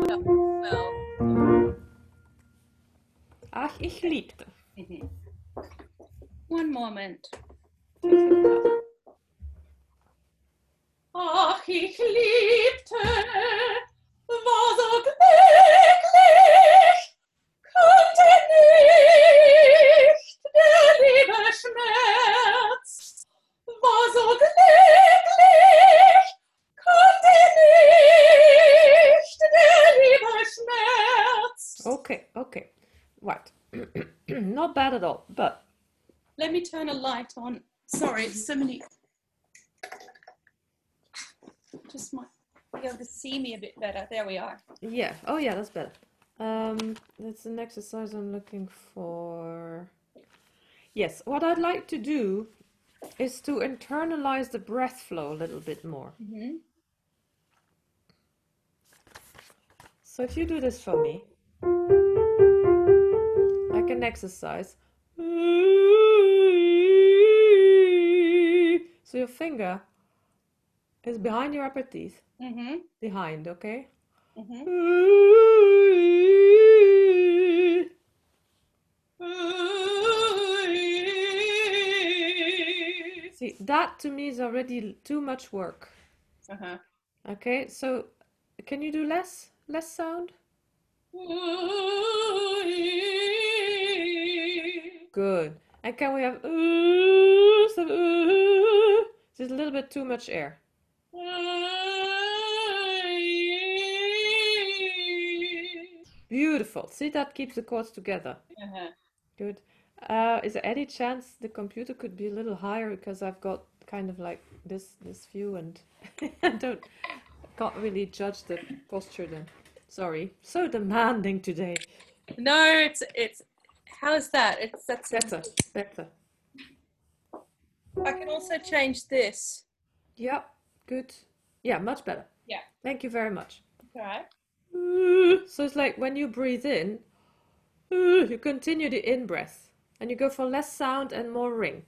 Well, Ach, ich liebte. one moment. Ach, Ach, ich liebte, war so glücklich, konnte nicht. Der liebe Schmerz, war so glücklich, Okay, okay. Right. Not bad at all, but Let me turn a light on. Sorry, it's so many. Just might be able to see me a bit better. There we are. yeah. Oh, yeah, that's better. Um, that's an exercise I'm looking for. Yes, what I'd like to do is to internalize the breath flow a little bit more. Mm-hmm. So if you do this for me, like an exercise. So your finger is behind your upper teeth. Mm-hmm. Behind, okay? Mm-hmm. See, that to me is already too much work. Uh-huh. Okay, so can you do less? Less sound? Good. And can we have ooh, some just a little bit too much air? Beautiful. See, that keeps the chords together. Uh-huh. Good. Uh, is there any chance the computer could be a little higher because I've got kind of like this this view and I don't can't really judge the posture then. Sorry. So demanding today. No, it's it's how is that? It's that's Better, better. I can also change this. Yeah, good. Yeah, much better. Yeah. Thank you very much. All right. So it's like when you breathe in, you continue the in breath and you go for less sound and more ring.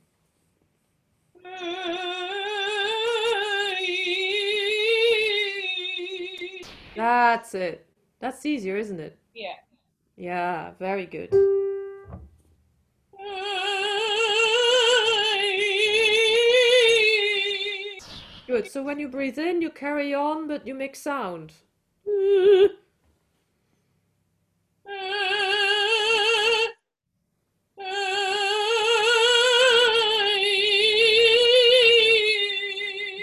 That's it. That's easier, isn't it? Yeah. Yeah, very good. Good. So when you breathe in, you carry on, but you make sound.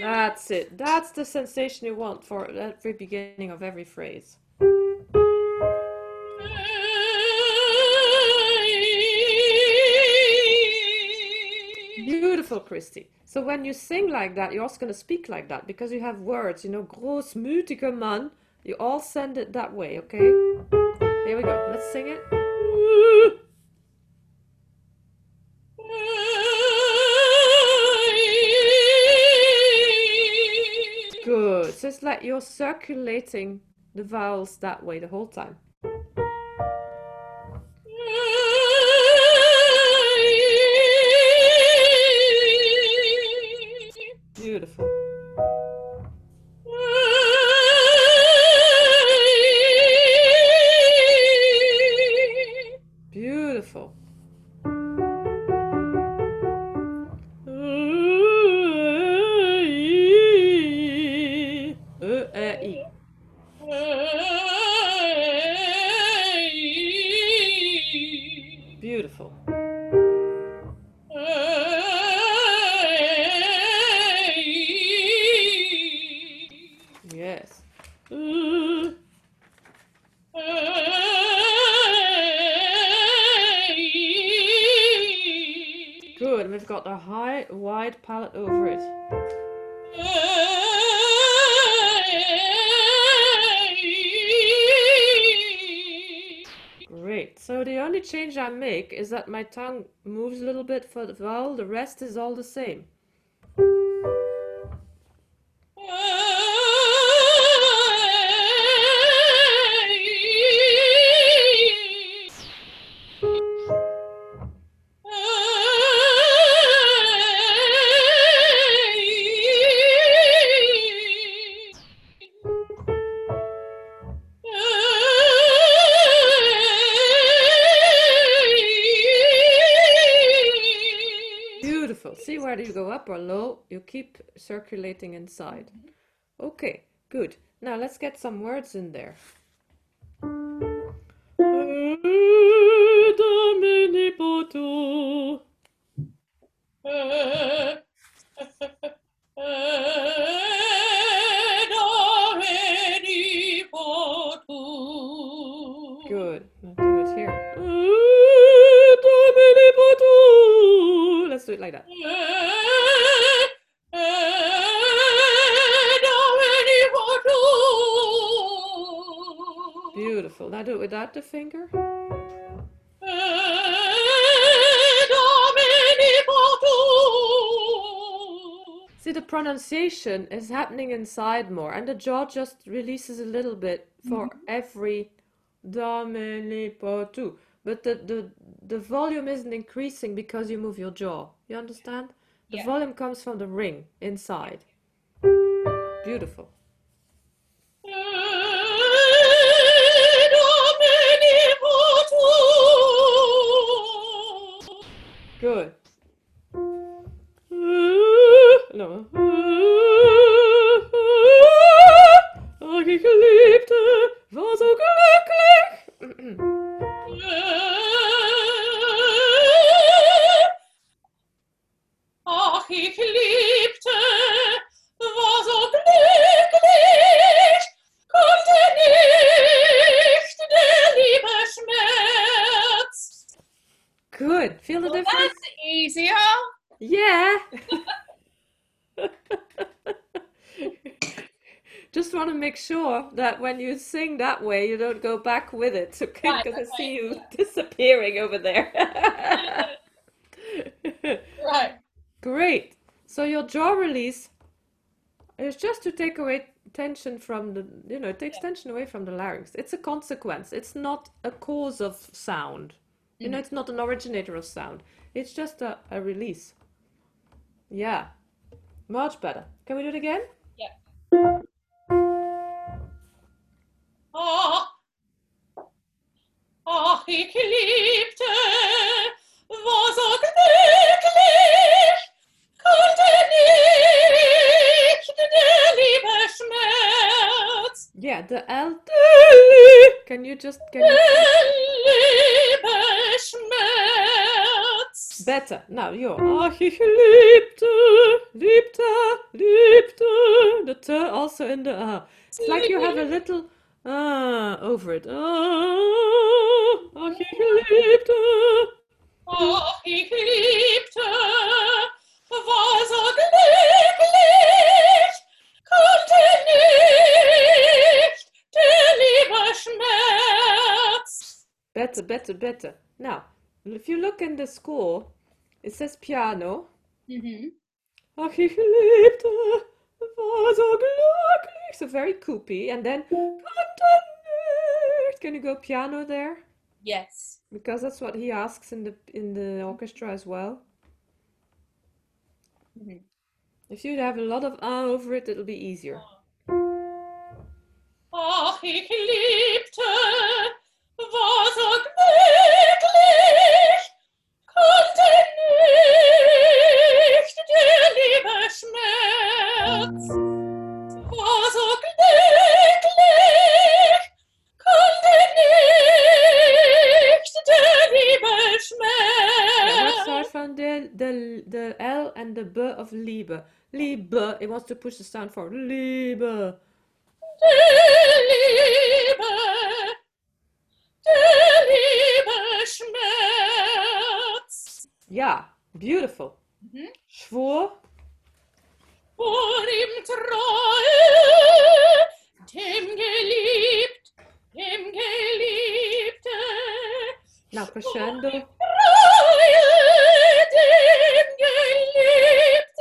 That's it. That's the sensation you want for every beginning of every phrase. Beautiful, Christy. So when you sing like that, you're also going to speak like that because you have words, you know, großmütiger Mann. You all send it that way, okay? Here we go. Let's sing it. Good. So it's like you're circulating the vowels that way the whole time. Make is that my tongue moves a little bit for the vowel. The rest is all the same. Whether you go up or low. You keep circulating inside. Okay, good. Now let's get some words in there. do it like that. Beautiful. Now do it without the finger. See, the pronunciation is happening inside more, and the jaw just releases a little bit for mm-hmm. every Domini potu. But the, the the volume isn't increasing because you move your jaw. You understand? The Yeah. volume comes from the ring inside. Beautiful. Good. No. Ach, ich liebte, war so glücklich. Ich liebte, war so glücklich, konnte nicht der Liebe Schmerz. Good. Feel the Well, difference? that's easier. Yeah. Just want to make sure that when you sing that way, you don't go back with it. Okay, Right, because I see you disappearing over there. Right. Great. So your jaw release is just to take away tension from the, you know, it takes tension away from the larynx. It's a consequence. It's not a cause of sound. You know, mm-hmm. it's not an originator of sound. It's just a, a release. Yeah. Much better. Can we do it again? Ach, ach, ich liebte, Can you just can you better? Now you're Ach, ich liebte, liebte, liebte. The T also in the A. It's like you have a little ah over it. Ah, ach, ich liebte. Ach, ich liebte, war so glücklich, Schmerz. Better, better, better. Now, if you look in the score, it says piano. Mm-hmm. Ach, ich liebte, war so glücklich. So very coopy. And then, konnte nicht. Can you go piano there? Yes. Because that's what he asks in the in the orchestra as well. Mhm. If you have a lot of ah over it, it'll be easier. Ach, ich liebte, so glücklich, konnte nicht der Liebe Schmerz. War so glücklich, konnte nicht der Liebe Schmerz. start from the the the L and the B of Liebe. Liebe. It wants to push the sound forward. Liebe. Der Liebe, der Liebe Schmerz. Yeah, beautiful. Mhm. Schwur. Vor ihm Treue, dem geliebt, dem Geliebten. Now crescendo. Treue, dem Geliebten.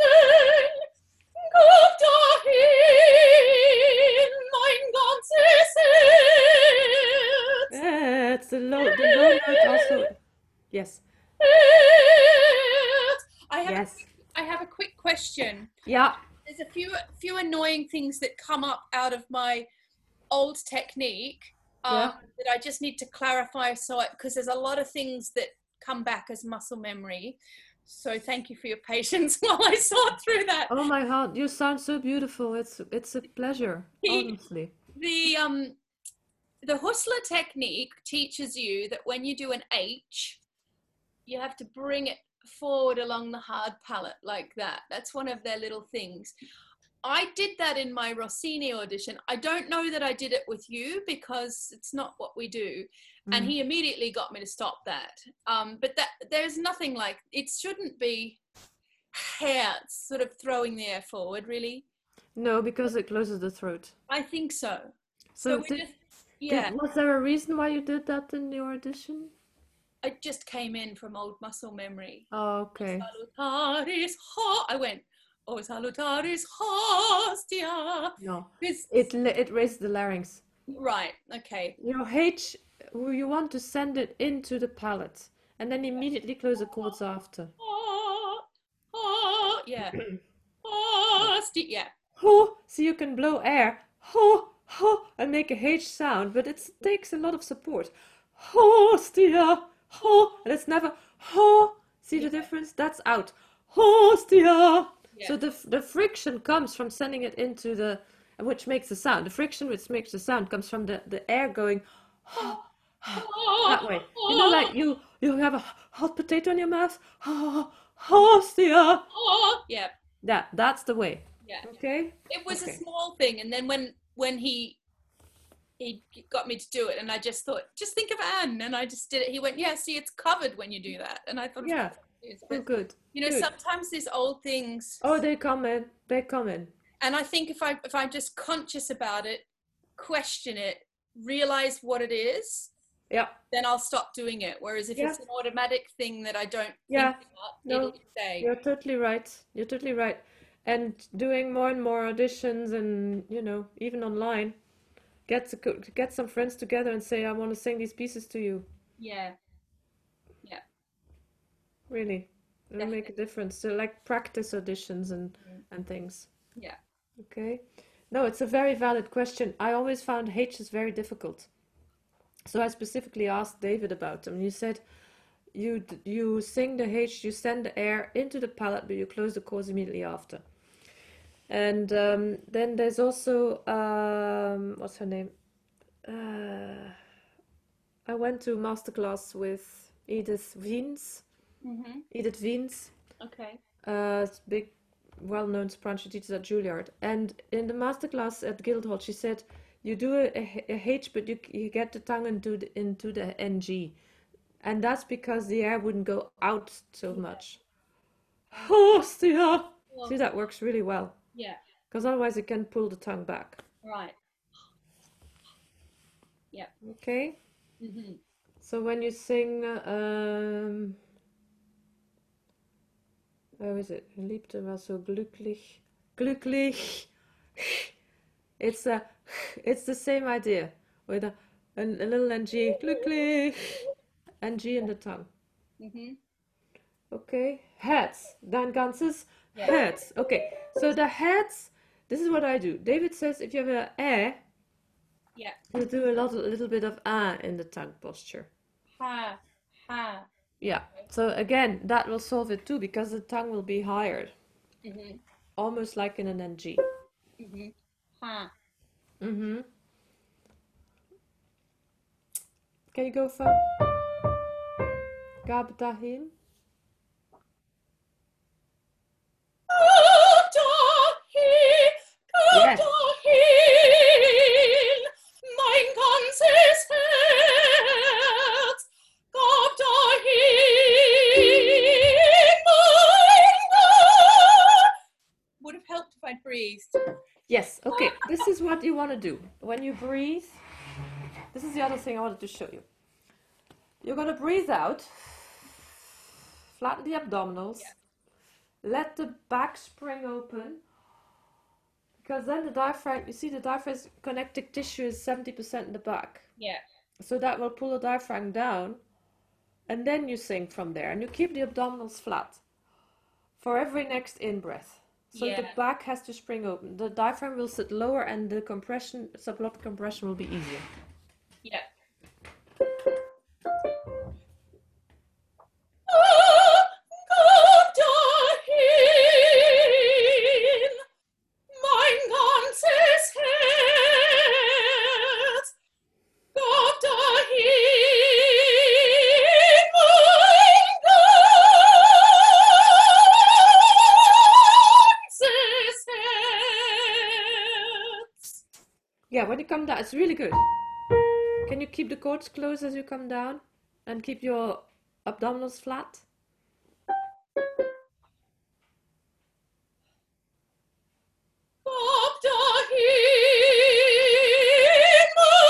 Gib It's the low the low note also. Yes. I have Yes. I have a quick question. Yeah. There's a few few annoying things that come up out of my old technique um, Yeah. that I just need to clarify. So because there's a lot of things that come back as muscle memory. So thank you for your patience while I sort through that. Oh my God, you sound so beautiful. It's it's a pleasure, honestly. The um the Husler technique teaches you that when you do an H, you have to bring it forward along the hard palate like that. That's one of their little things. I did that in my Rossini audition. I don't know that I did it with you because it's not what we do. And Mm. he immediately got me to stop that. Um, but that there's nothing like it shouldn't be hair sort of throwing the air forward, really. No, because it closes the throat. I think so. So So, we did, just did- yeah, was there a reason why you did that in your audition? it just came in from old muscle memory. Oh, okay. Salutaris ho I went, oh salutaris hostia. No, This it it raised the larynx. right, okay. Your H, you want to send it into the palate, and then immediately close the chords after. Oh, oh, yeah. Hostia, yeah. Ho, so you can blow air, ho, ho, and make a H sound, but it takes a lot of support. Hostia, ho, and it's never ho. See the difference? That's out. Hostia. So the the friction comes from sending it into the, which makes the sound. The friction which makes the sound comes from the the air going that way. You know, like you you have a hot potato in your mouth. Ho, Hostia. Yeah, That that's the way. yeah. Okay. It was Okay. a small thing, and then when when he he got me to do it, and I just thought, just think of Anne, and I just did it. He went, yeah, see, it's covered when you do that, and I thought, Yeah. is. Oh, But good. you know, good. sometimes these old things, Oh, they come in. They come in. and I think if I if I'm just conscious about it, question it, realize what it is, Yeah. then I'll stop doing it. Whereas if Yeah. it's an automatic thing that I don't Yeah. think about, No. You're totally right. You're totally right. And doing more and more auditions, and you know, even online, get to, get some friends together and say, "I want to sing these pieces to you." Yeah, yeah Really, it'll make a difference. So, like practice auditions and and things. yeah. Okay. No, it's a very valid question. I always found H is very difficult. So I specifically asked David about them. You said you you sing the H, you send the air into the palate, but you close the chords immediately after. And um, then there's also um, what's her name? Uh, I went to masterclass with Edith Wiens. hmm Edith Wiens Okay. uh, big, well-known soprano. She teaches at Juilliard. And in the masterclass at Guildhall, she said, "You do a, a, a H, but you you get the tongue into the, into the NG, and that's because the air wouldn't go out so much." Hostia! Well, See, that works really well yeah. because otherwise it can pull the tongue back. Right. Yeah. Okay. hmm So when you sing, um, how is it? Liebte war so glücklich, glücklich. It's a, it's the same idea with a, a, a little ng, glücklich, ng in the tongue. hmm Okay, heads, dein ganzes Yeah. heads. Okay, so the heads. This is what I do. David says if you have a eh, Yeah. you do a lot, a little bit of ah in the tongue posture. Ha. Ha. Yeah. So again, that will solve it too because the tongue will be higher, hmm almost like in an NG. hmm Ha. Mm-hmm. Can you go for Gab dahin? Gab dahin, gab Yes. dahin, mein ganzes Herz. Gab dahin, mein Gott. Would have helped if I'd breathed. Yes. Okay. This is what you want to do when you breathe. This is the other thing I wanted to show you. You're gonna breathe out. Flatten the abdominals. Let the back spring open. Because then the diaphragm, you see the diaphragm's connective tissue is 70% in the back. Yeah. So that will pull the diaphragm down. And then you sink from there. And you keep the abdominals flat for every next in breath. So the back has to spring open. The diaphragm will sit lower and the compression, subglottic compression will be easier. Down. It's really good. Can you keep the chords closed as you come down? And keep your abdominals flat? Ob dahin mein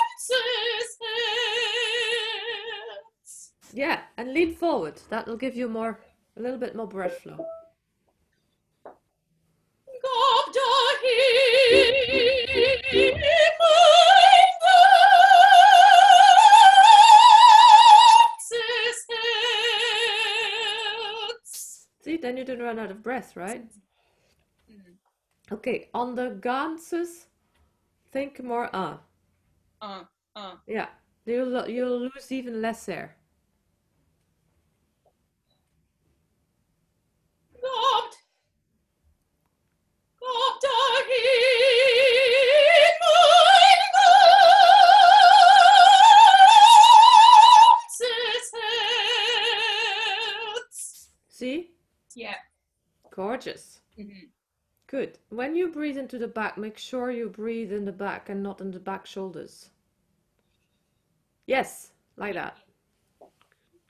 ganzes Herz. Yeah, and lean forward. That'll give you more, a little bit more breath flow. See, then you don't run out of breath, right? Mhm. Okay, on the ganses, think more ah. Uh, uh. Yeah, you'll you'll lose even less air. When you breathe into the back, make sure you breathe in the back and not in the back shoulders. Yes, like that.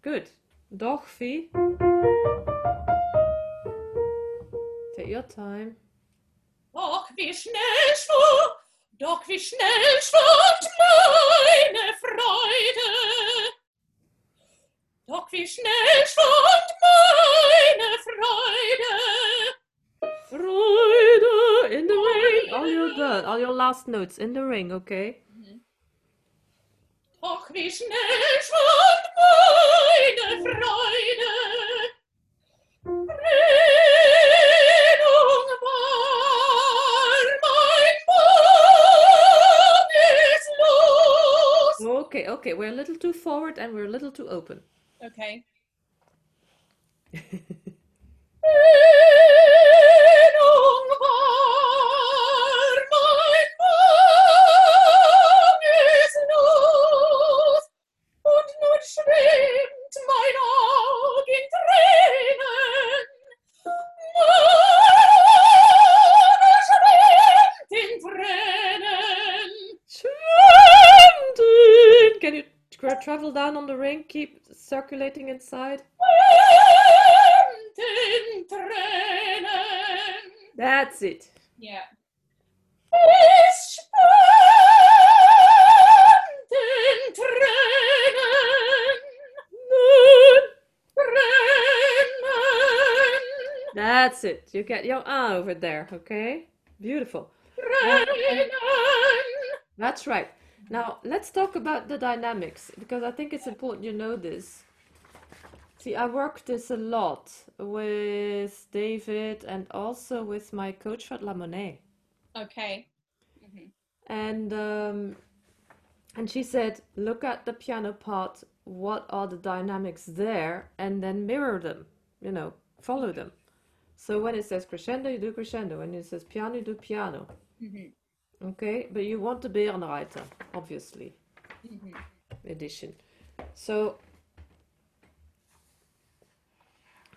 Good. Doch, Fee. Take your time. Doch wie schnell schwund, doch wie schnell schwund meine Freude. Doch wie schnell schwund meine Freude. Freude in the ring. All your good, all your last notes in the ring, okay? Doch wie schnell schwund meine Freude. Redung war mein banges Los. Okay, okay. We're a little too forward and we're a little too open. Okay. travel down on the ring? Keep circulating inside. Schwimmt in Tränen. That's it. Yeah. Es schwimmt in Tränen. Tränen. That's it. You get your ah over there, okay? Beautiful. That's right. Now, let's talk about the dynamics because I think it's important you know this. See, I work this a lot with David and also with my coach Fat Lamonet. Okay. hmm And um, and she said, look at the piano part, what are the dynamics there, and then mirror them, you know, follow them. So when it says crescendo, you do crescendo. When it says piano, you do piano. hmm Okay, but you want to be on the Bärenreiter, obviously, hmm edition. So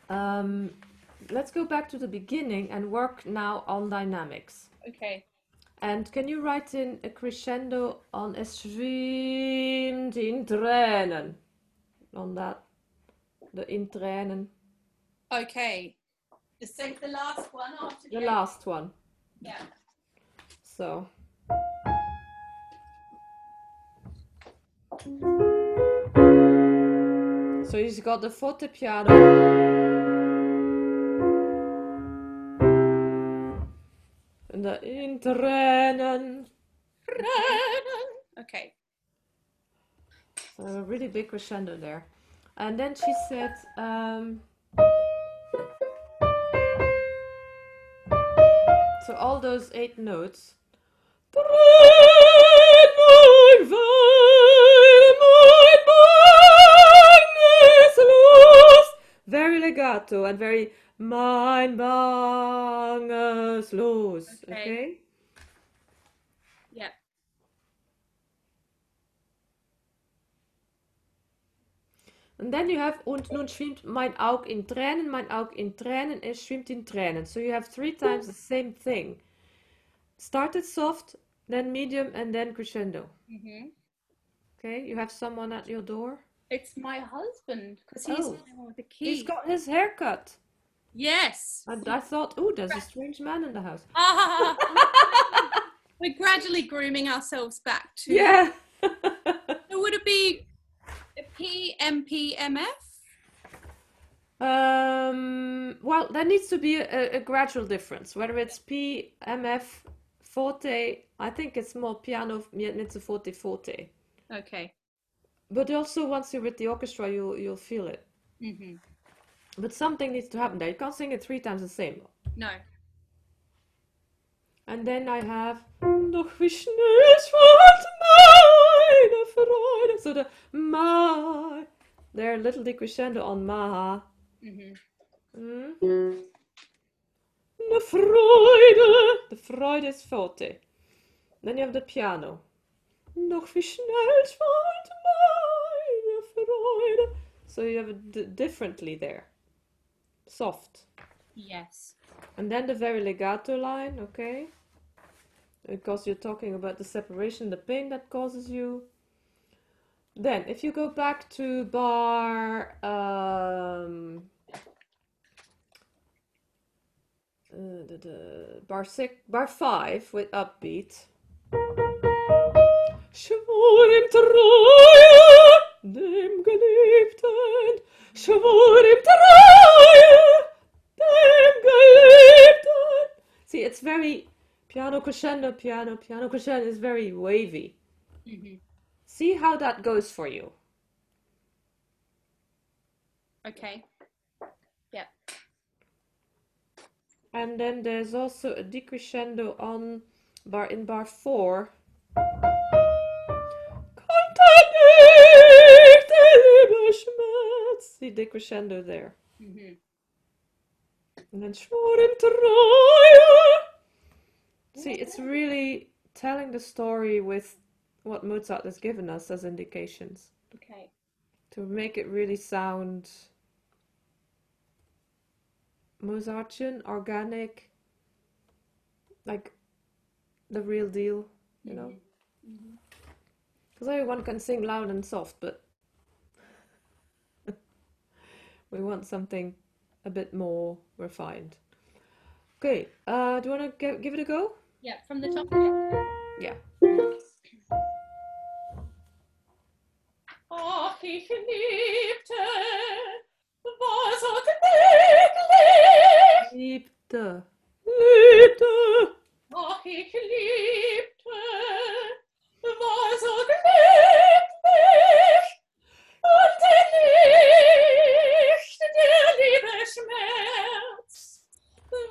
um, let's go back to the beginning and work now on dynamics. Okay. And can you write in a crescendo on es schwimmt in Tränen? On that, the in Tränen, Okay. The sec- the last one after the the last one. Yeah. So. So he's got the forte piano. And the in Tränen. Tränen. Okay. So a really big crescendo there. And then she said, um, so all those eight notes. Very legato and very mein banges los. Okay. Okay? Yeah. And then you have und nun schwimmt mein Aug in Tränen, mein Aug in Tränen, es schwimmt in Tränen. So you have three times the same thing. Started soft, then medium, and then crescendo. hmm Okay, you have someone at your door. It's my husband because he's Oh. the one with the key. He's got his haircut. Yes. And I thought, oh, there's a strange man in the house. Ah. We're gradually grooming ourselves back to. Yeah. So would it be a PMPMF? Um, well, there needs to be a, a gradual difference. Whether it's PMF forte, I think it's more piano, mezzo forte, forte. Okay. But also, once you're with the orchestra, you'll you'll feel it. hmm But something needs to happen there. You can't sing it three times the same. No. And then I have Doch wie schnell schwand meine Freude. So the my, there a little decrescendo on ma. hmm Mm. The Freude. The Freude is forte. Then you have the piano. Noch wie schnell schwand meine Freude. So you have it differently there. Soft. Yes. And then the very legato line, okay? Because you're talking about the separation, the pain that causes you. Then, if you go back to bar um, uh, the, the bar six, bar five with upbeat. Schwur im Treue dem Geliebten, schwur im Treue dem Geliebten. See, it's very piano crescendo, piano, piano crescendo is very wavy. hmm See how that goes for you. Okay. Yep. And then there's also a decrescendo on bar in bar four. See decrescendo there. hmm And then schwur in Treue. See, it's really telling the story with what Mozart has given us as indications Okay. to make it really sound Mozartian, organic, like the real deal, you know. Mhm. Because everyone can sing loud and soft, but we want something a bit more refined. Okay, uh, do you want to give it a go? Yeah, from the top. Yeah. Ach, ich liebte, war so glücklich. Liebte. Liebte. Ach, ich liebte, war so glücklich. Schmerz,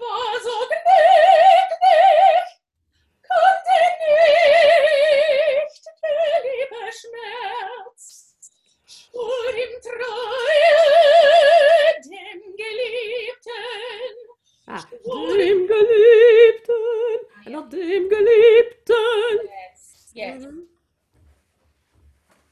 war so glücklich. Konnte nicht der liebe Schmerz Schwur im Treue dem Geliebten Ah, dem Geliebten. Not dem Geliebten. Yes. Yes. Mhm.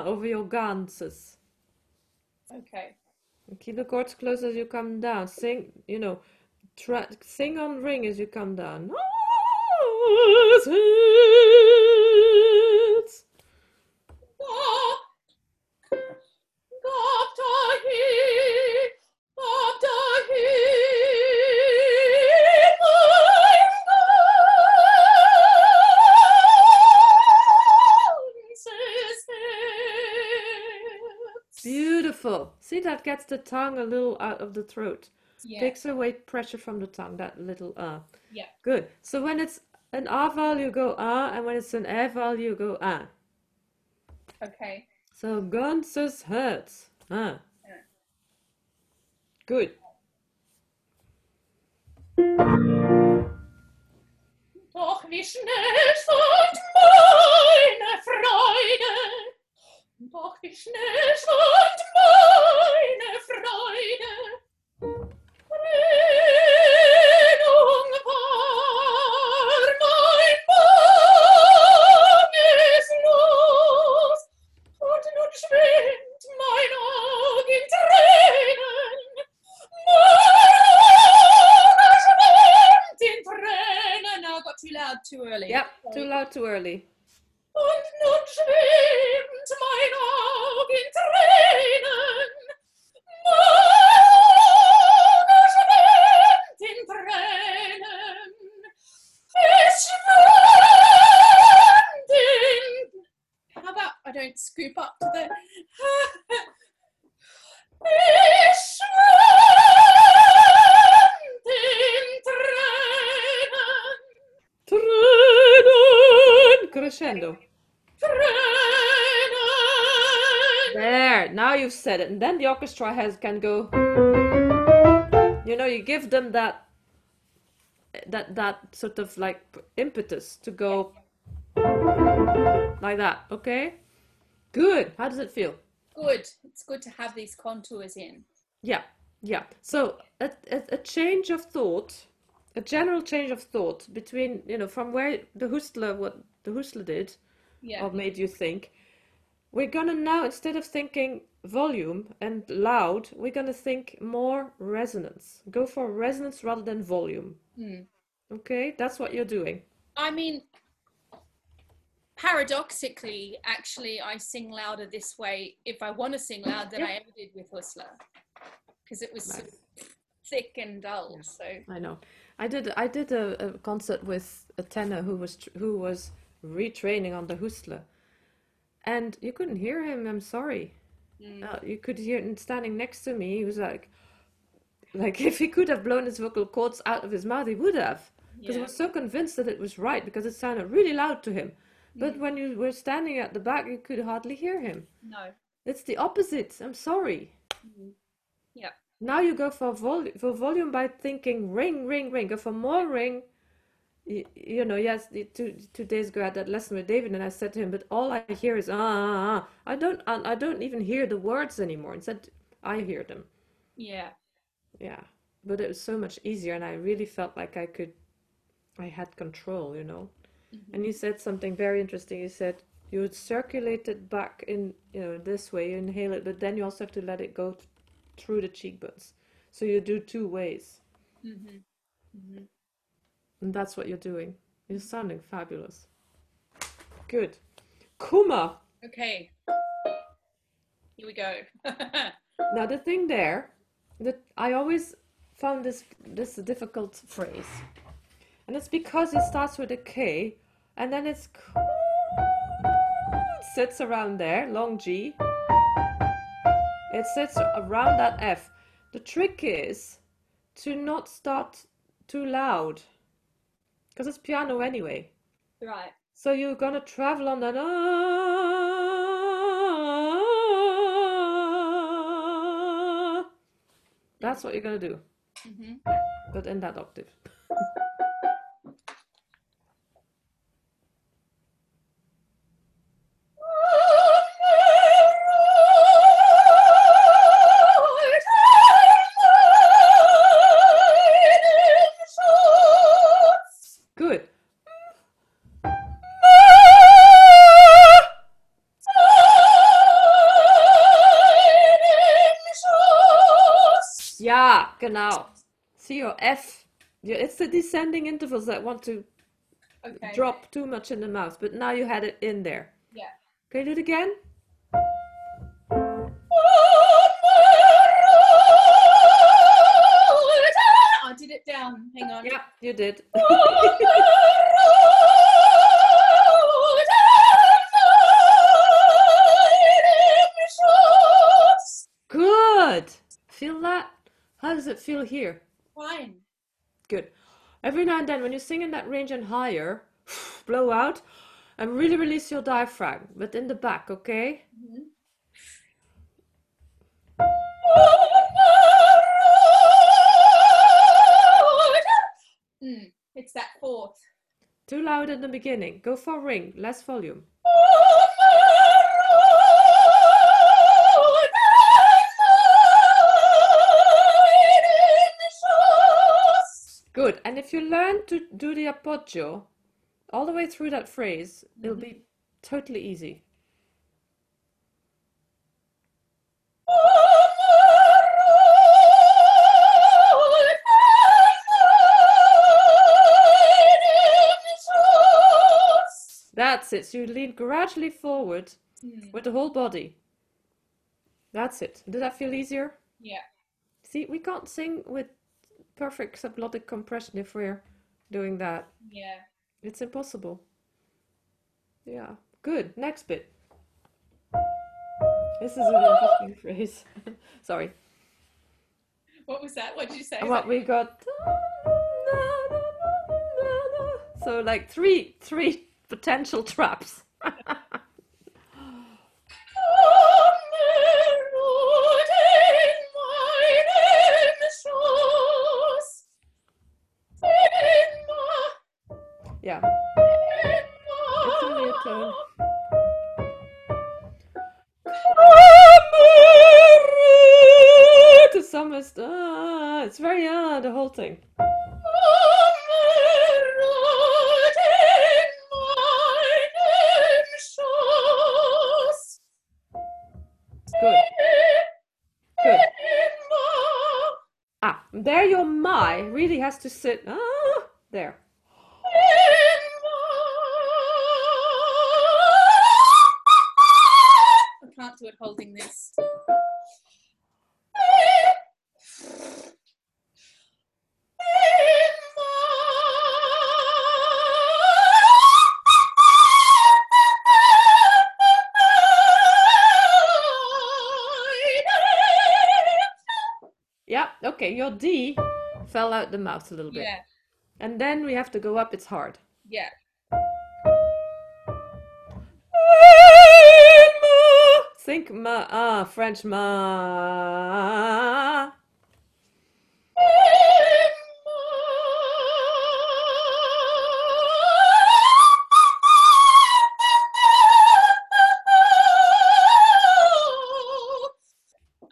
of over your ganses. Okay. Keep the chords close as you come down. Sing, you know, try, sing on ring as you come down. See, that gets the tongue a little out of the throat. Yeah. Takes away pressure from the tongue, that little ah. Yeah. Good. So when it's an R vowel, you go ah, and when it's an E vowel, you go ah. Okay. So ganzes Herz. Ah. Yeah. Good. Doch wie schnell meine Freude. Doch wie schnell schwand meine Freude. Und too loud too early. Yep, too loud, too early. Crescendo. There, now you've said it. And then the orchestra has can go. You know, you give them that that that sort of like impetus to go like that, okay? Good. How does it feel? Good. It's good to have these contours in. Yeah, yeah. So a, a, a change of thought, a general change of thought between, you know, from where the Husler, what the Husler did, Yeah. or made you think, we're gonna now, instead of thinking volume and loud, we're gonna think more resonance. Go for resonance rather than volume. Hmm. Okay, that's what you're doing. I mean, paradoxically, actually, I sing louder this way if I want to sing loud than I ever did with Whistler, because it was sort of thick and dull. So I know. I did. I did a, a concert with a tenor who was tr- who was retraining on the Husler, and you couldn't hear him. I'm sorry. Uh, you could hear him standing next to me. He was like, like if he could have blown his vocal cords out of his mouth, he would have, because he was so convinced that it was right because it sounded really loud to him. But when you were standing at the back, you could hardly hear him. no, It's the opposite. I'm sorry. yeah, Now you go for vol for volume by thinking ring, ring, ring. Go for more ring. You, you know, yes. the- Two two days ago, I had that lesson with David, and I said to him, "But all I hear is ah, ah, ah. I don't, I, I don't even hear the words anymore." Instead, I hear them. yeah, Yeah, but it was so much easier, and I really felt like I could, I had control. You know. And you said something very interesting. You said you would circulate it back in, you know, this way. You inhale it, but then you also have to let it go th- through the cheekbones. So you do two ways. Mm-hmm. Mm-hmm. And that's what you're doing. You're sounding fabulous. Good. Kuma. Okay. Here we go. Now the thing there that I always found this this a difficult phrase. And it's because it starts with a K and then it's it sits around there, long G. It sits around that F. The trick is to not start too loud. Because it's piano anyway. right. So you're gonna travel on that. That's what you're gonna do, hmm but in that octave. Ja, genau. See your F. Yeah, it's the descending intervals that want to Okay. drop too much in the mouth, but now you had it in there. Yeah. Can you do it again? I did it down. Hang on. Yeah, you did. How does it feel here? Fine. Good. Every now and then, when you sing in that range and higher, blow out. And really release your diaphragm, but in the back, okay? Mm, it's that fourth. Too loud in the beginning. Go for ring, less volume. Good. And if you learn to do the appoggio all the way through that phrase, it'll be totally easy. That's it. So you lean gradually forward Mm, with the whole body. That's it. Does that feel easier? yeah. See, we can't sing with perfect subglottic compression if we're doing that. Yeah. It's impossible. Yeah. Good. Next bit. This is an interesting phrase. Sorry. What was that? What did you say? What we got. So like three three potential traps. To sit ah there. I can't do it holding this. Yeah, okay, your D fell out the mouth a little bit. Yeah. And then we have to go up, it's hard. Yeah. Think ma ah French ma.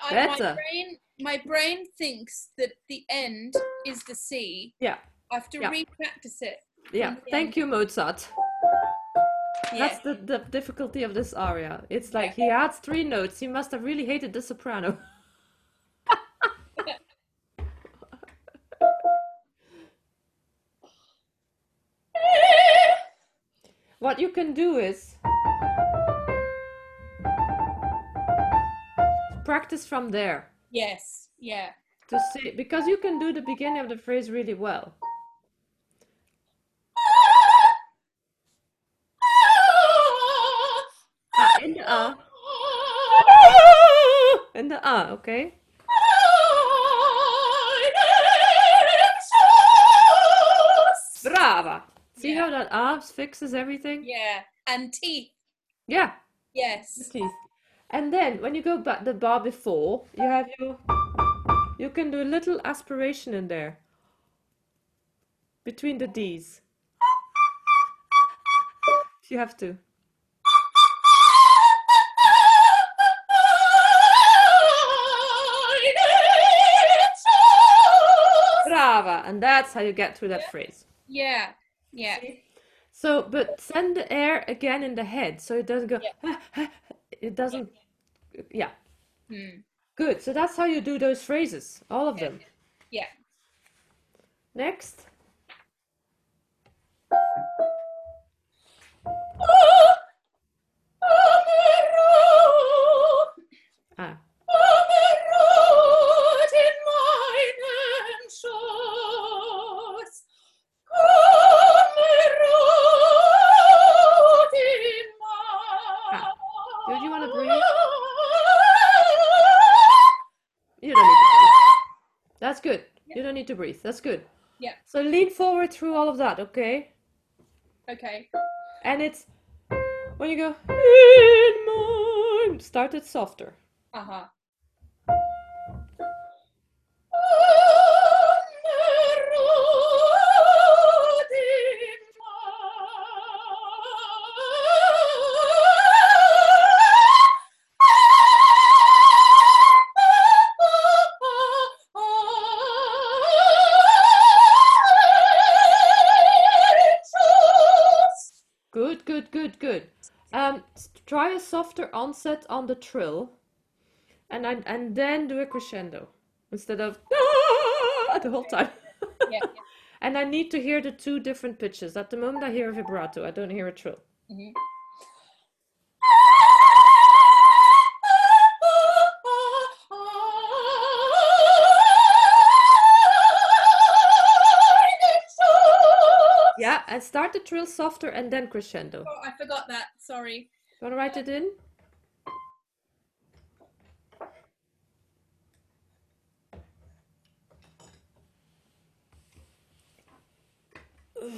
I, my Better. brain, my brain thinks that the end is the C. Yeah, I have to Yeah. re-practice it. yeah. Thank you, Mozart. Yeah. That's the, the difficulty of this aria. It's like he adds three notes. He must have really hated the soprano. what you can do is practice from there Yes. Yeah. To see because you can do the beginning of the phrase really well. Ah, in the ah, in the ah, okay. Brava. See Yeah. how that ah fixes everything? Yeah. And teeth. Yeah, Yes. teeth. And then when you go back the bar before, you have your you can do a little aspiration in there between the D's. If you have to. Brava. And that's how you get through that phrase. Yeah. Yeah. So, but send the air again in the head so it doesn't go, it doesn't, yeah. Hmm. Good. So that's how you do those phrases, all of them. Yeah. Next. Need to breathe. That's good. Yeah. So lean forward through all of that, okay? Okay. And it's when you go in my start it softer. Uh huh. Softer onset on the trill, and and, and then do a crescendo instead of the whole time. Yeah. And I need to hear the two different pitches. At the moment, I hear a vibrato. I don't hear a trill. Mhm. Yeah, and start the trill softer and then crescendo. Oh, I forgot that. Sorry. You want to write it in? Okay.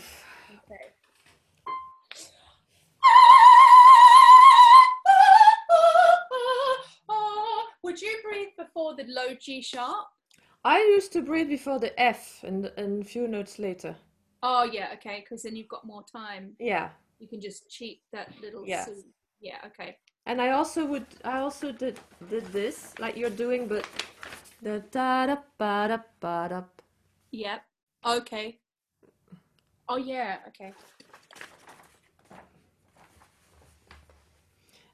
Would you breathe before the low G sharp? I used to breathe before the F and and a few notes later. Oh yeah, okay, because then you've got more time. Yeah. You can just cheat that little. Yes. soothe. Yeah. Okay. And I also would I also did did this like you're doing but the da da ba da ba da. Yep. Okay. Oh yeah. Okay.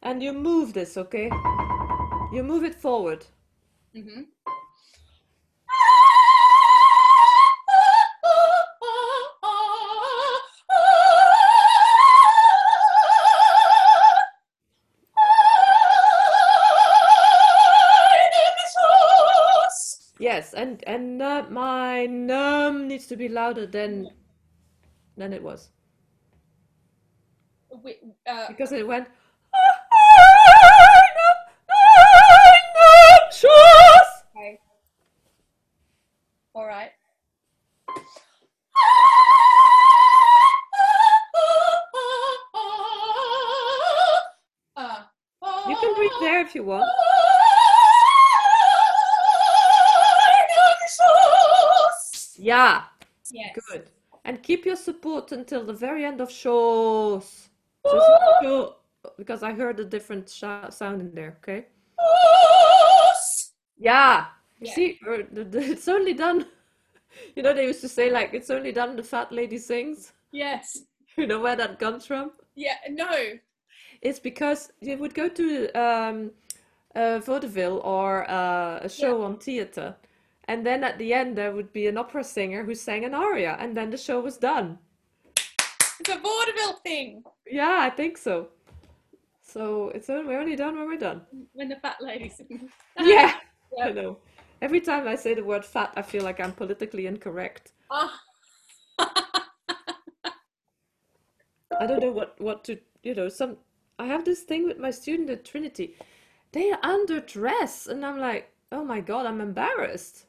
And you move this, okay? You move it forward. Mhm. Yes, and and uh, my num needs to be louder than than it was Wi- uh, because it went. okay. All right. You can breathe there if you want. Yeah, Yes. good. And keep your support until the very end of shows. Show, because I heard a different sh- sound in there, okay? Yeah. You Yeah. see, the- it's only done. You know, they used to say, like, it's only done the fat lady sings. Yes. You know where that comes from? Yeah. No. It's because you would go to um, uh, vaudeville or uh, a show on theater, and then at the end there would be an opera singer who sang an aria, and then the show was done. It's a vaudeville thing. Yeah, I think so. So it's on- we're only done when we're done. When the fat lady sings. Yeah, Yeah. I know. Every time I say the word fat, I feel like I'm politically incorrect. Ah. I don't know what what to you know some I have this thing with my student at Trinity. They are underdress and I'm like, "Oh my God, I'm embarrassed."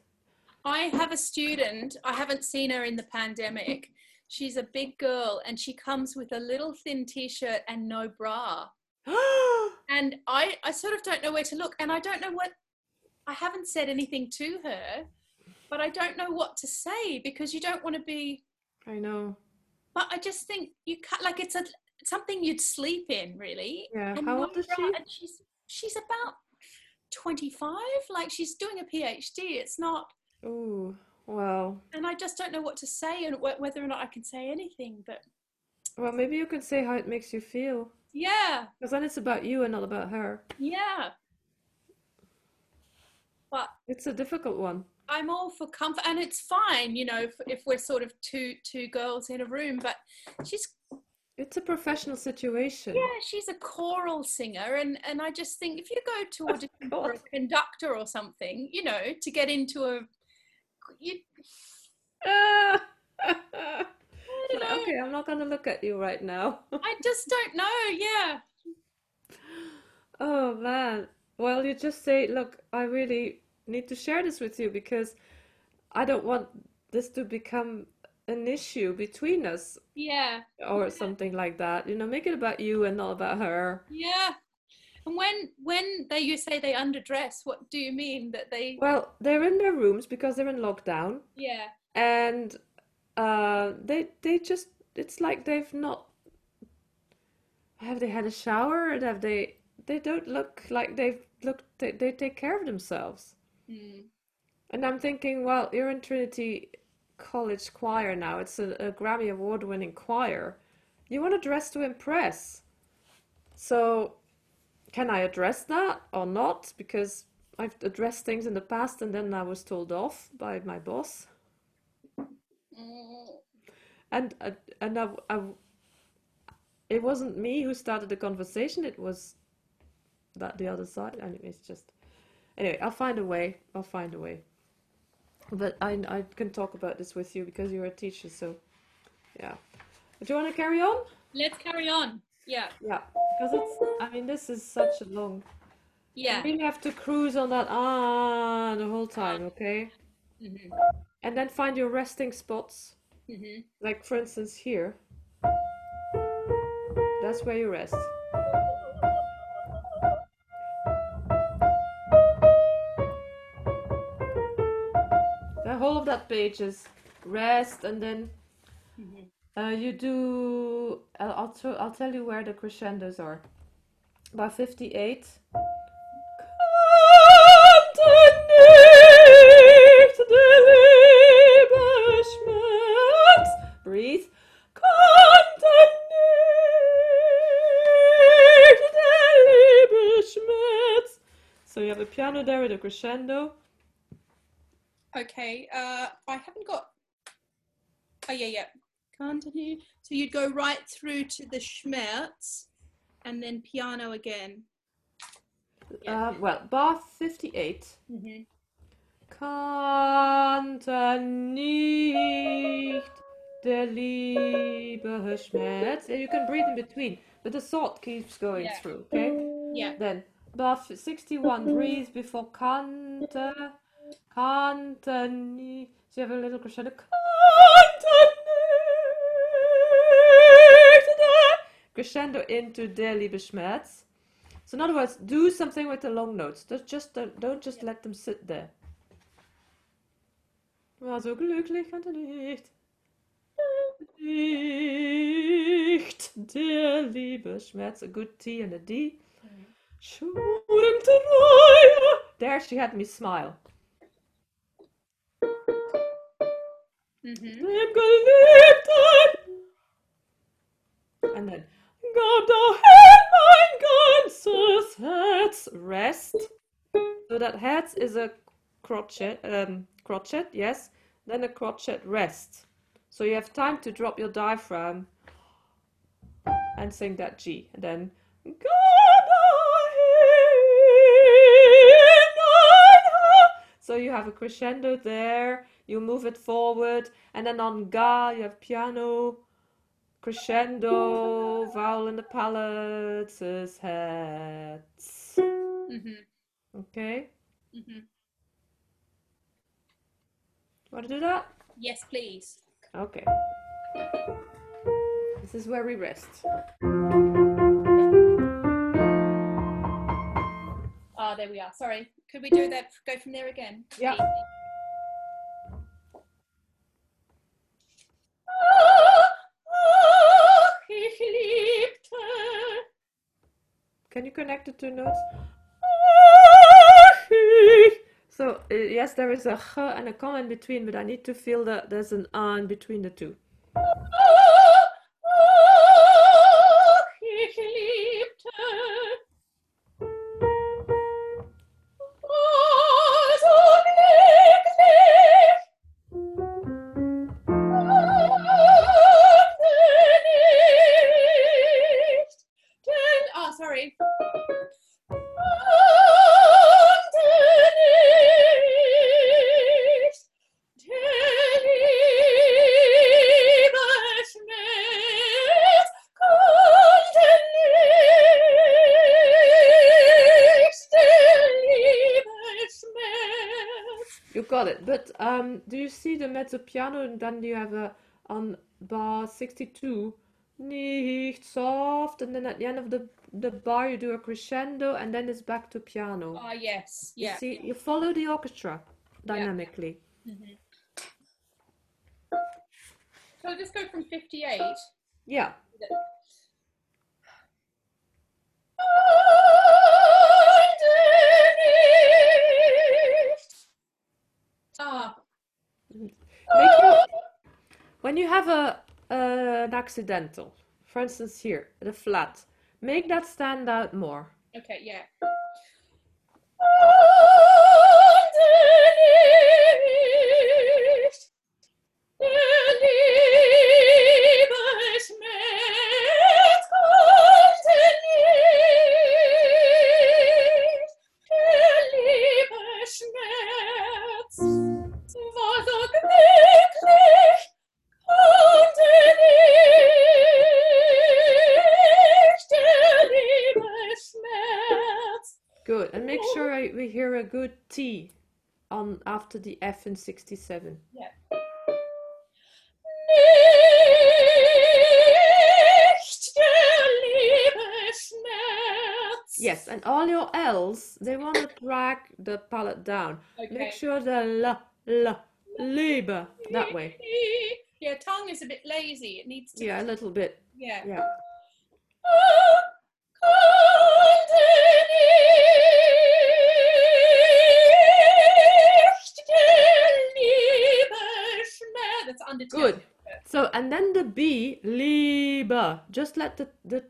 I have a student, I haven't seen her in the pandemic. She's a big girl and she comes with a little thin t shirt and no bra. And I, I sort of don't know where to look. And I don't know what, I haven't said anything to her, but I don't know what to say because you don't want to be, I know. but I just think you cut, like it's a, something you'd sleep in really. Yeah. And How no old is bra, she? And she's, she's about 25, like she's doing a PhD. It's not, Ooh, well, and I just don't know what to say and wh- whether or not I can say anything. But well, maybe you can say how it makes you feel, yeah, because then it's about you and not about her. yeah. But It's a difficult one. I'm all for comfort, and it's fine, you know, if, if we're sort of two two girls in a room. But she's It's a professional situation. yeah, she's a choral singer, and and I just think if you go to audition for a conductor or something, you know, to get into a you! I don't know. Okay, I'm not gonna look at you right now. I just don't know. Yeah, Oh man. Well, you just say, look, I really need to share this with you because I don't want this to become an issue between us Yeah. or Yeah. something like that. You know, make it about you and not about her. Yeah. And when when they you say they underdress, what do you mean that they Well, they're in their rooms because they're in lockdown, yeah. and uh, they they just it's like they've not have they had a shower and have they they don't look like they've looked they, they take care of themselves. Mm. And I'm thinking, well, you're in Trinity College choir now. It's a, a Grammy Award winning choir. You want to dress to impress. So, can I address that or not? Because I've addressed things in the past and then I was told off by my boss. And uh, and I, I, it wasn't me who started the conversation. It was that the other side. Anyway, it's just anyway. I'll find a way. I'll find a way. But I I can talk about this with you because you're a teacher. So yeah. Do you want to carry on? Let's carry on. Yeah. Yeah. Because it's. I mean, this is such a long. Yeah. You really have to cruise on that ah the whole time. Okay. hmm And then find your resting spots. hmm Like for instance here. That's where you rest. The whole of that page is rest, and then uh, you do. I'll I'll, t- I'll tell you where the crescendos are. By fifty-eight. Breathe. So you have a piano there with a crescendo. Okay. Uh, I haven't got. Oh yeah, yeah. Continue. So you'd go right through to the Schmerz, and then piano again. Yeah. Uh, well, bar 58. hmm Kannte nicht der liebe Schmerz. And you can breathe in between, but the thought keeps going Yeah. through, okay? Yeah. Then, bar 61, breathe before kannte, kannte nicht. So you have a little crescendo. Crescendo into der liebe Schmerz. So in other words, do something with the long notes. Don't just don't, don't just let them sit there. War so glücklich kannte nicht. Nicht der liebe Schmerz. A good T and a D. Schon im Treue. There she had me smile. hmm Geliebten. And then dahin mein ganzes Herz. Rest. So that Herz is a crotchet, um, crotchet, yes. Then a crotchet rest. So you have time to drop your diaphragm and sing that G. And then Herz. So you have a crescendo there, you move it forward, and then on Ga you have piano, crescendo, vowel in the palates, hats. hmm Okay, hmm want to do that? Yes, please. Okay. This is where we rest. Ah, there we are. Sorry. Could we do that? Go from there again? Yeah. Can you connect the two notes? So, uh, yes, there is a h and a in between, but I need to feel that there's an a in between the two. The piano and then you have a, on bar 62, nicht soft, and then at the end of the, the bar you do a crescendo, and then it's back to piano. Ah, yes. You Yeah. see, you follow the orchestra dynamically. So I'll just go from 58. Yeah. Make your- when you have a an accidental, for instance here, the flat, make that stand out more. okay, yeah. Good. On after the F in 67. Yeah. Yes, and all your L's, they want to drag the palate down. Okay. Make sure the L, L, Liebe, that way. Yeah, tongue is a bit lazy. It needs to. Yeah, a little bit. Yeah. Yeah. Oh, That's undertone. Good. So, and then the B, Liebe. Just let the the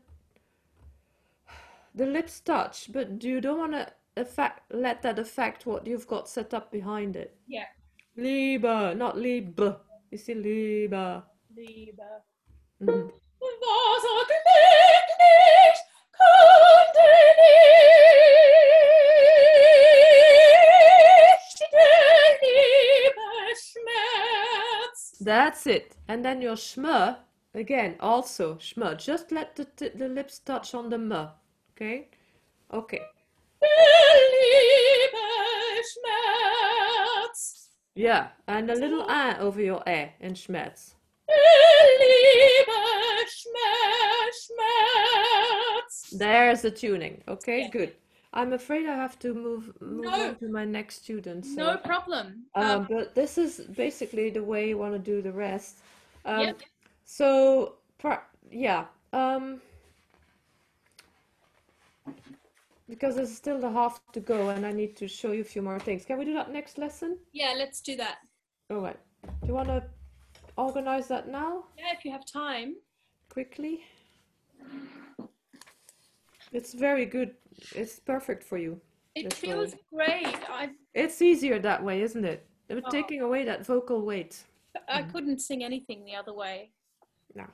the lips touch, but you don't want to affect let that affect what you've got set up behind it. Yeah. Liebe, not Liebe. You see, Liebe. Liebe. Mhm. That's it. And then your schme, again, also schme. Just let the, the lips touch on the m. Okay? Okay. Yeah. And a little a over your e in schmerz. There's the tuning. Okay, Yeah. good. I'm afraid I have to move move No. on to my next student. So, No problem. um, Um, but this is basically the way you want to do the rest. Um, Yep. So, yeah. Um, because there's still the half to go, and I need to show you a few more things. Can we do that next lesson? yeah, let's do that. All right. Do you want to organize that now, Yeah, if you have time. quickly? It's very good. It's perfect for you. It feels way. great. I It's easier that way, isn't it? We're Oh. taking away that vocal weight. I couldn't sing anything the other way. No.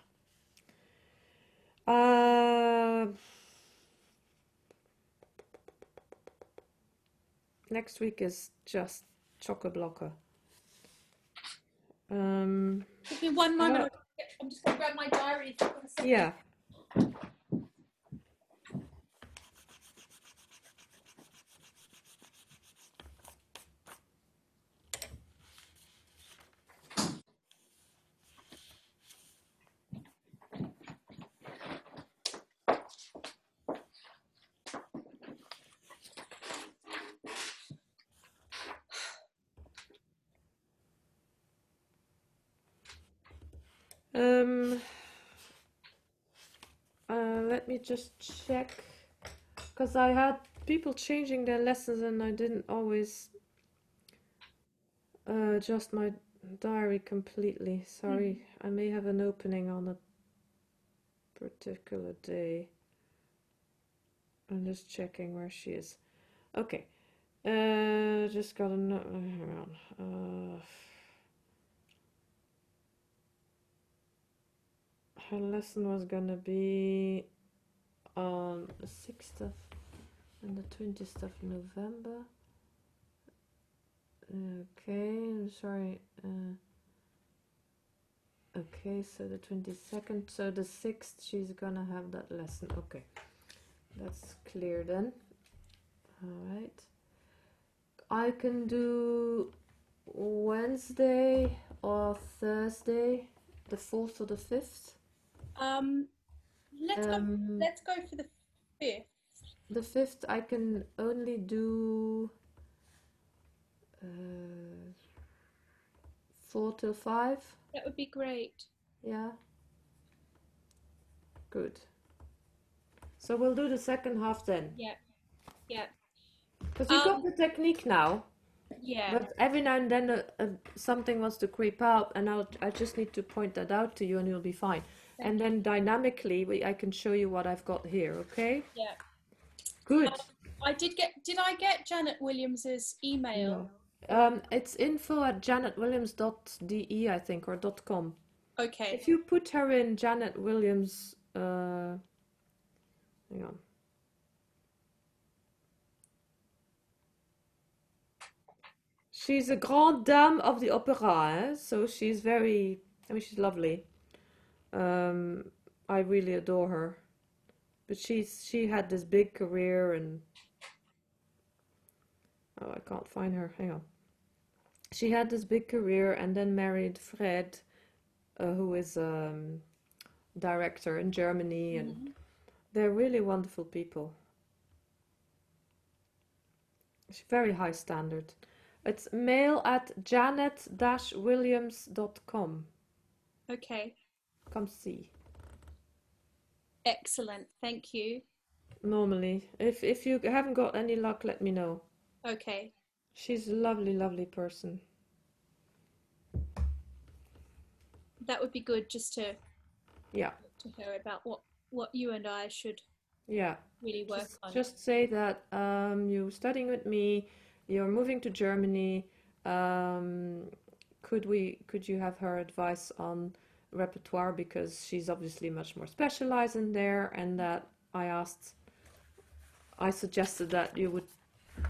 Uh, next week is just chock-a-blocker. Um, Give me one moment. I'm just gonna grab my diary. yeah. Um, uh, let me just check, because I had people changing their lessons and I didn't always uh, adjust my diary completely. Sorry, I may have an opening on a particular day. I'm just checking where she is. Okay, uh, just got a note. Hang on. Uh, her lesson was gonna be on the 6th of and the 20th of November. Okay, I'm sorry. Uh, okay, so the 22nd, so the 6th, she's gonna have that lesson. Okay, that's clear then. All right. I can do Wednesday or Thursday the fourth or the fifth. Um, let's go. Um, Let's go for the fifth. the fifth I can only do uh, four till five. That would be great. Yeah. Good. So we'll do the second half then. Yeah. Yeah. Because you've got Um, the technique now. Yeah. But every now and then uh, uh, something wants to creep out, and I'll, I just need to point that out to you, and you'll be fine. And then dynamically, we, I can show you what I've got here, okay? Yeah. Good. I did get. Did I get Janet Williams's email? Um, it's info at janetwilliams.de, I think, or dot .com. Okay. If you put her in Janet Williams, uh, hang on. She's a grande dame of the opera, eh? so she's very, I mean, she's lovely. Um, I really adore her. But she's she had this big career and oh, I can't find her. Hang on. She had this big career and then married Fred, uh, who is a um, director in Germany, and they're really wonderful people. It's very high standard. It's mail at janet-williams.com. Okay. Come see. Excellent. Thank you. Normally, if if you haven't got any luck, let me know. Okay. She's a lovely, lovely person. That would be good just to Yeah, to her about what what you and I should yeah. really work Just, on. just say that um, you're studying with me, you're moving to Germany. Um, could we, could you have her advice on repertoire because she's obviously much more specialized in there, and that I asked, I suggested that you would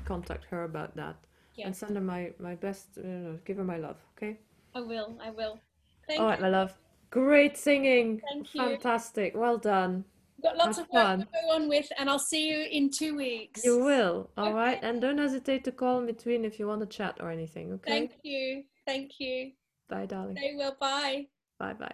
contact her about that Yeah. and send her my my best, you know, give her my love, okay? I will. I will. Thank All right, you. my love. Great singing. Thank you. Fantastic. Well done. Got lots Have of work fun. to go on with, and I'll see you in two weeks. You will. All right. Okay. And don't hesitate to call in between if you want to chat or anything, okay? Thank you. Thank you. Bye, darling. Stay well. Bye. Bye bye.